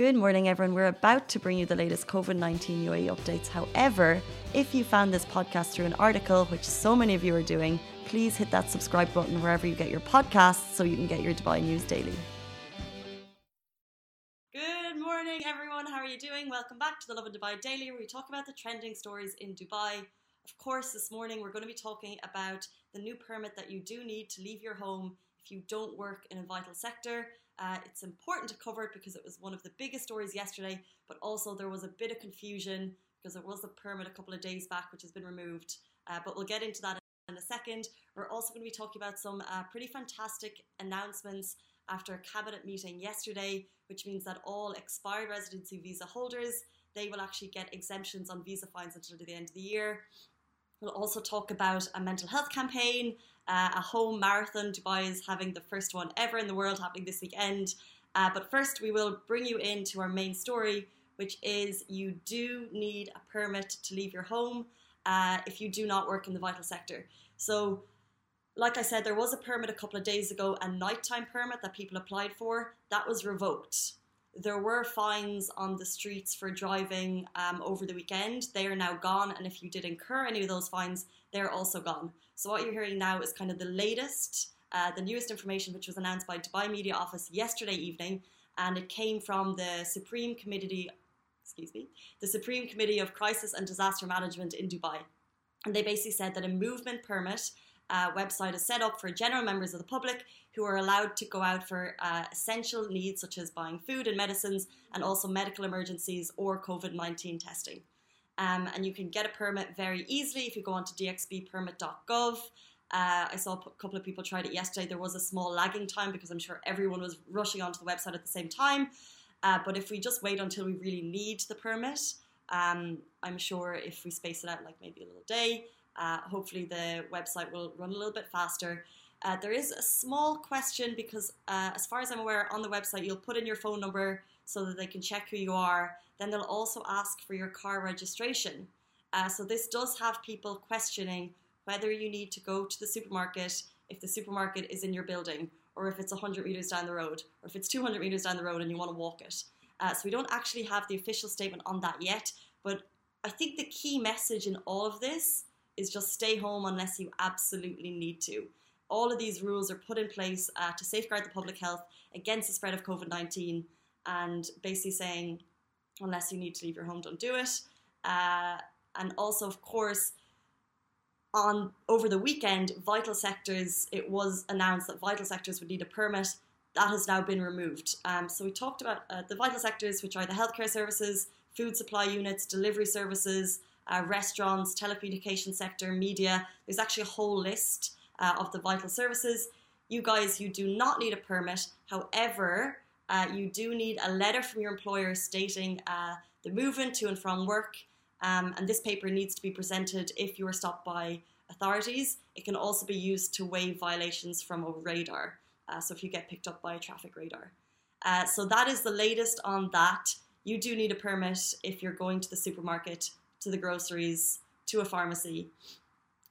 Good morning, everyone. We're about to bring you the latest COVID 19 UAE updates. However, if you found this podcast through an article, which so many of you are doing, please hit that subscribe button wherever you get your podcasts so you can get your Dubai news daily. Good morning, everyone. How are you doing? Welcome back to the Lovin Dubai Daily, where we talk about the trending stories in Dubai. Of course, this morning we're going to be talking about the new permit that you do need to leave your home if you don't work in a vital sector. Uh, it's important to cover it because it was one of the biggest stories yesterday, but also there was a bit of confusion because there was a permit a couple of days back which has been removed. Uh, but we'll get into that in a second. We're also going to be talking about some uh, pretty fantastic announcements after a cabinet meeting yesterday, which means that all expired residency visa holders they will actually get exemptions on visa fines until the end of the year. We'll also talk about a mental health campaign, uh, a home marathon. Dubai is having the first one ever in the world happening this weekend. Uh, but first, we will bring you into our main story, which is you do need a permit to leave your home uh, if you do not work in the vital sector. So, like I said, there was a permit a couple of days ago, a nighttime permit that people applied for, that was revoked there were fines on the streets for driving um, over the weekend. They are now gone, and if you did incur any of those fines, they're also gone. So what you're hearing now is kind of the latest, uh, the newest information, which was announced by Dubai Media Office yesterday evening, and it came from the Supreme Committee, excuse me, the Supreme Committee of Crisis and Disaster Management in Dubai, and they basically said that a movement permit uh, website is set up for general members of the public who are allowed to go out for uh, essential needs such as buying food and medicines and also medical emergencies or COVID 19 testing. Um, and you can get a permit very easily if you go onto dxbpermit.gov. Uh, I saw a couple of people tried it yesterday. There was a small lagging time because I'm sure everyone was rushing onto the website at the same time. Uh, but if we just wait until we really need the permit, um, I'm sure if we space it out like maybe a little day, uh, hopefully, the website will run a little bit faster. Uh, there is a small question because, uh, as far as I'm aware, on the website you'll put in your phone number so that they can check who you are. Then they'll also ask for your car registration. Uh, so this does have people questioning whether you need to go to the supermarket if the supermarket is in your building, or if it's 100 meters down the road, or if it's 200 meters down the road and you want to walk it. Uh, so we don't actually have the official statement on that yet, but I think the key message in all of this is just stay home unless you absolutely need to. All of these rules are put in place uh, to safeguard the public health against the spread of COVID 19 and basically saying, unless you need to leave your home, don't do it. Uh, and also, of course, on over the weekend, vital sectors, it was announced that vital sectors would need a permit. That has now been removed. Um, so we talked about uh, the vital sectors, which are the healthcare services, food supply units, delivery services, uh, restaurants, telecommunication sector, media. There's actually a whole list uh, of the vital services. You guys, you do not need a permit. However, uh, you do need a letter from your employer stating uh, the movement to and from work. Um, and this paper needs to be presented if you are stopped by authorities. It can also be used to waive violations from a radar. Uh, so if you get picked up by a traffic radar. Uh, so that is the latest on that. You do need a permit if you're going to the supermarket to the groceries, to a pharmacy.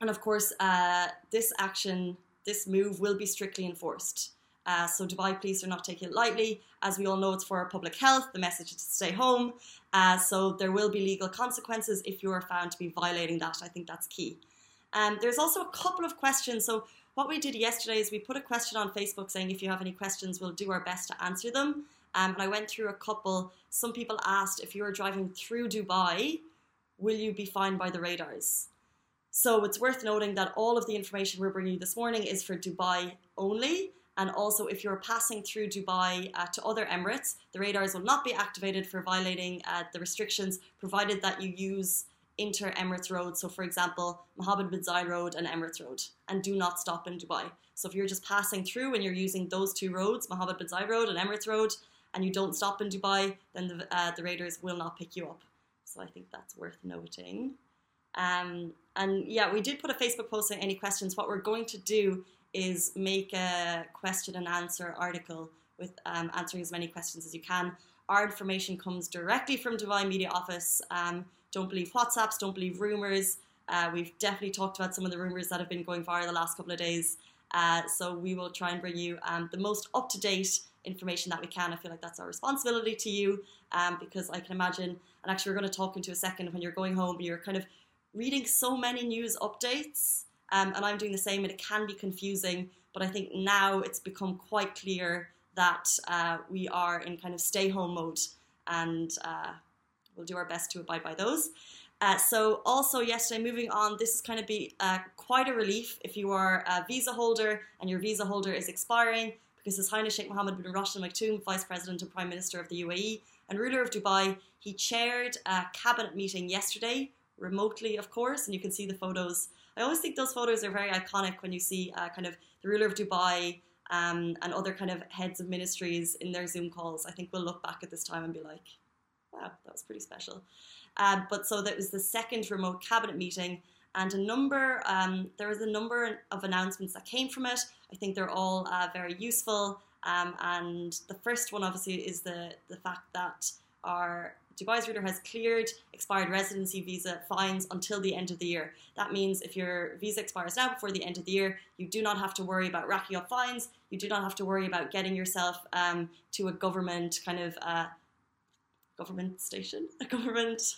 And of course, uh, this action, this move will be strictly enforced. Uh, so Dubai police are not taking it lightly. As we all know, it's for our public health. The message is to stay home. Uh, so there will be legal consequences if you are found to be violating that. I think that's key. Um, there's also a couple of questions. So what we did yesterday is we put a question on Facebook saying if you have any questions, we'll do our best to answer them. Um, and I went through a couple. Some people asked if you were driving through Dubai, will you be fined by the radars? So it's worth noting that all of the information we're bringing you this morning is for Dubai only. And also, if you're passing through Dubai uh, to other Emirates, the radars will not be activated for violating uh, the restrictions, provided that you use inter Emirates Road. So, for example, Mohammed bin Zayed Road and Emirates Road, and do not stop in Dubai. So, if you're just passing through and you're using those two roads, Mohammed bin Zayed Road and Emirates Road, and you don't stop in Dubai, then the, uh, the radars will not pick you up. So I think that's worth noting. Um, and yeah, we did put a Facebook post saying any questions. What we're going to do is make a question and answer article with um, answering as many questions as you can. Our information comes directly from Dubai Media Office. Um, don't believe WhatsApps, don't believe rumors. Uh, we've definitely talked about some of the rumors that have been going viral the last couple of days. Uh, so we will try and bring you um, the most up to date information that we can. I feel like that's our responsibility to you um, because I can imagine, and actually, we're going to talk into a second when you're going home, you're kind of reading so many news updates, um, and I'm doing the same, and it can be confusing. But I think now it's become quite clear that uh, we are in kind of stay home mode, and uh, we'll do our best to abide by those. Uh, so also yesterday, moving on, this is kind of be uh, quite a relief if you are a visa holder and your visa holder is expiring because His Highness Sheikh Mohammed bin Rashid Al Maktoum, Vice President and Prime Minister of the UAE and ruler of Dubai, he chaired a cabinet meeting yesterday, remotely of course, and you can see the photos. I always think those photos are very iconic when you see uh, kind of the ruler of Dubai um, and other kind of heads of ministries in their Zoom calls. I think we'll look back at this time and be like, wow, that was pretty special. Um, but so that was the second remote cabinet meeting, and a number um, there was a number of announcements that came from it. I think they're all uh, very useful. Um, and the first one, obviously, is the the fact that our Dubai's ruler has cleared expired residency visa fines until the end of the year. That means if your visa expires now before the end of the year, you do not have to worry about racking up fines. You do not have to worry about getting yourself um, to a government kind of uh, government station, a government,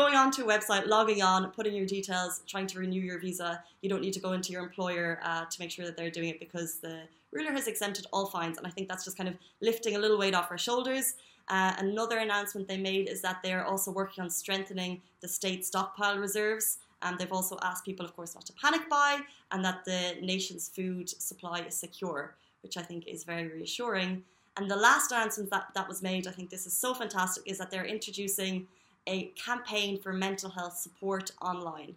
going onto a website, logging on, putting your details, trying to renew your visa. You don't need to go into your employer uh, to make sure that they're doing it because the ruler has exempted all fines. And I think that's just kind of lifting a little weight off our shoulders. Uh, another announcement they made is that they're also working on strengthening the state stockpile reserves. And they've also asked people, of course, not to panic buy and that the nation's food supply is secure, which I think is very reassuring. And the last announcement that, that was made, I think this is so fantastic, is that they're introducing a campaign for mental health support online.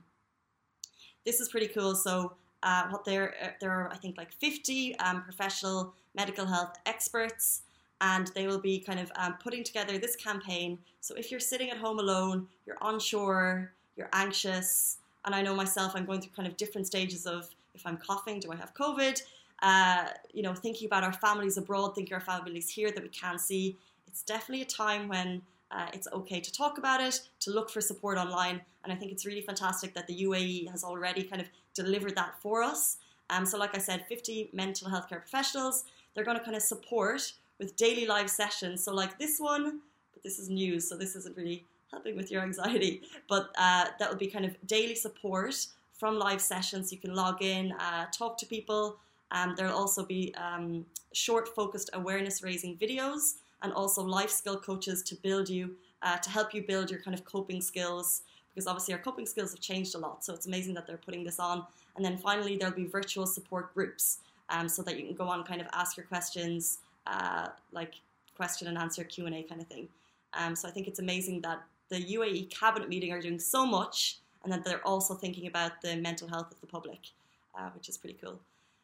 This is pretty cool. So, uh, what there uh, there are, I think, like 50 um, professional medical health experts, and they will be kind of um, putting together this campaign. So, if you're sitting at home alone, you're unsure, you're anxious, and I know myself, I'm going through kind of different stages of if I'm coughing, do I have COVID? uh, you know, thinking about our families abroad, thinking our families here that we can't see. It's definitely a time when uh, it's okay to talk about it, to look for support online, and I think it's really fantastic that the UAE has already kind of delivered that for us. Um, so, like I said, 50 mental health care professionals. They're going to kind of support with daily live sessions. So, like this one, but this is news, so this isn't really helping with your anxiety. But uh, that will be kind of daily support from live sessions. You can log in, uh, talk to people, um, there'll also be um, short focused awareness raising videos and also life skill coaches to build you, uh, to help you build your kind of coping skills because obviously our coping skills have changed a lot. So it's amazing that they're putting this on. And then finally, there'll be virtual support groups um, so that you can go on kind of ask your questions, uh, like question and answer Q&A kind of thing. Um, so I think it's amazing that the UAE cabinet meeting are doing so much and that they're also thinking about the mental health of the public, uh, which is pretty cool.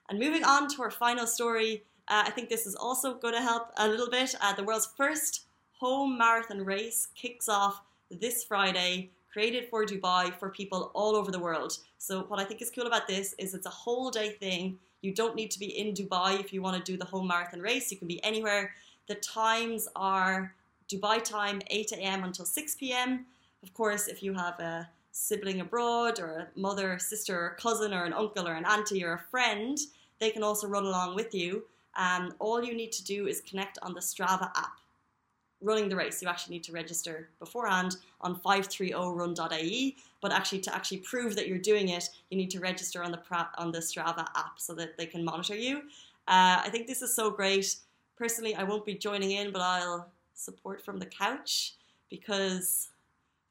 And moving on to our final story, uh, I think this is also going to help a little bit. Uh, the world's first home marathon race kicks off this Friday, created for Dubai for people all over the world. So, what I think is cool about this is it's a whole day thing. You don't need to be in Dubai if you want to do the home marathon race, you can be anywhere. The times are Dubai time, 8 a.m. until 6 p.m. Of course, if you have a sibling abroad or a mother, sister, or cousin, or an uncle, or an auntie, or a friend, they can also run along with you. Um, all you need to do is connect on the Strava app. Running the race, you actually need to register beforehand on 530run.ae. But actually, to actually prove that you're doing it, you need to register on the on the Strava app so that they can monitor you. Uh, I think this is so great. Personally, I won't be joining in, but I'll support from the couch because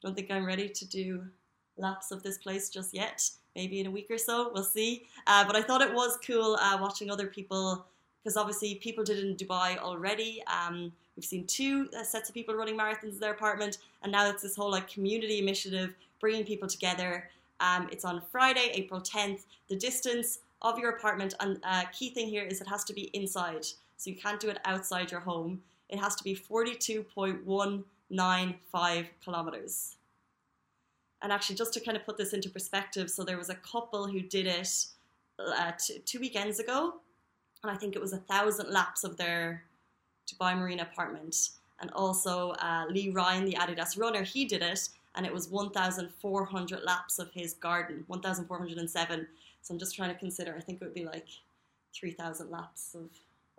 I don't think I'm ready to do laps of this place just yet maybe in a week or so. We'll see. Uh, but I thought it was cool uh, watching other people because obviously people did in Dubai already. Um, we've seen two uh, sets of people running marathons in their apartment, and now it's this whole like community initiative bringing people together. Um, it's on Friday, April 10th. The distance of your apartment, and uh, key thing here is it has to be inside, so you can't do it outside your home. It has to be 42.195 kilometers. And actually, just to kind of put this into perspective, so there was a couple who did it uh, t- two weekends ago, and I think it was a thousand laps of their Dubai Marina apartment. And also, uh, Lee Ryan, the Adidas runner, he did it, and it was 1,400 laps of his garden, 1,407. So I'm just trying to consider, I think it would be like 3,000 laps of,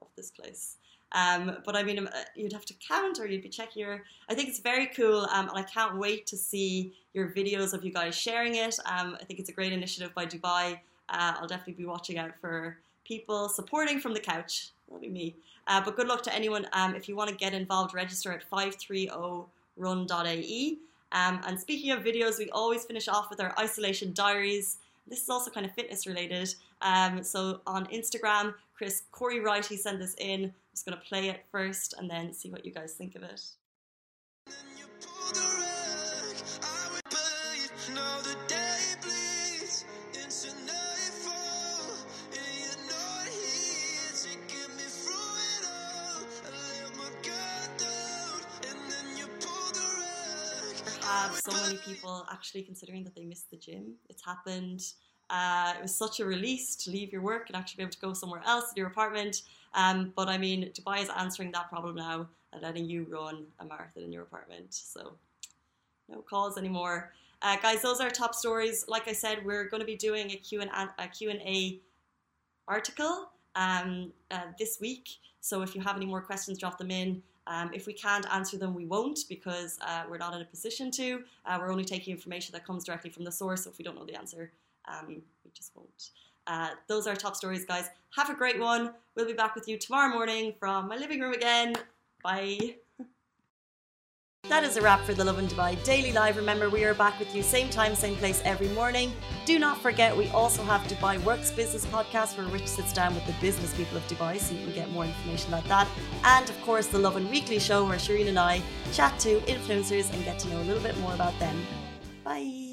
of this place. Um, but I mean, uh, you'd have to count or you'd be checking your. I think it's very cool, um, and I can't wait to see your videos of you guys sharing it. Um, I think it's a great initiative by Dubai. Uh, I'll definitely be watching out for people supporting from the couch. That'll be me. Uh, but good luck to anyone. Um, if you want to get involved, register at 530run.ae. Um, and speaking of videos, we always finish off with our isolation diaries. This is also kind of fitness related. Um, so on Instagram, Chris Corey Wright, he sent this in. Just going to play it first and then see what you guys think of it. have so many people actually considering that they missed the gym. It's happened. Uh, it was such a release to leave your work and actually be able to go somewhere else in your apartment. Um, but I mean, Dubai is answering that problem now and letting you run a marathon in your apartment. So no calls anymore. Uh, guys, those are top stories. Like I said, we're going to be doing a Q&A, a Q&A article um, uh, this week. So if you have any more questions, drop them in. Um, if we can't answer them, we won't because uh, we're not in a position to. Uh, we're only taking information that comes directly from the source. So if we don't know the answer, um, we just won't. Uh, those are top stories, guys. Have a great one. We'll be back with you tomorrow morning from my living room again. Bye. That is a wrap for the Lovin Dubai Daily Live. Remember, we are back with you same time, same place every morning. Do not forget, we also have Dubai Works Business Podcast where Rich sits down with the business people of Dubai so you can get more information about that. And of course, the Lovin Weekly Show where Shireen and I chat to influencers and get to know a little bit more about them. Bye.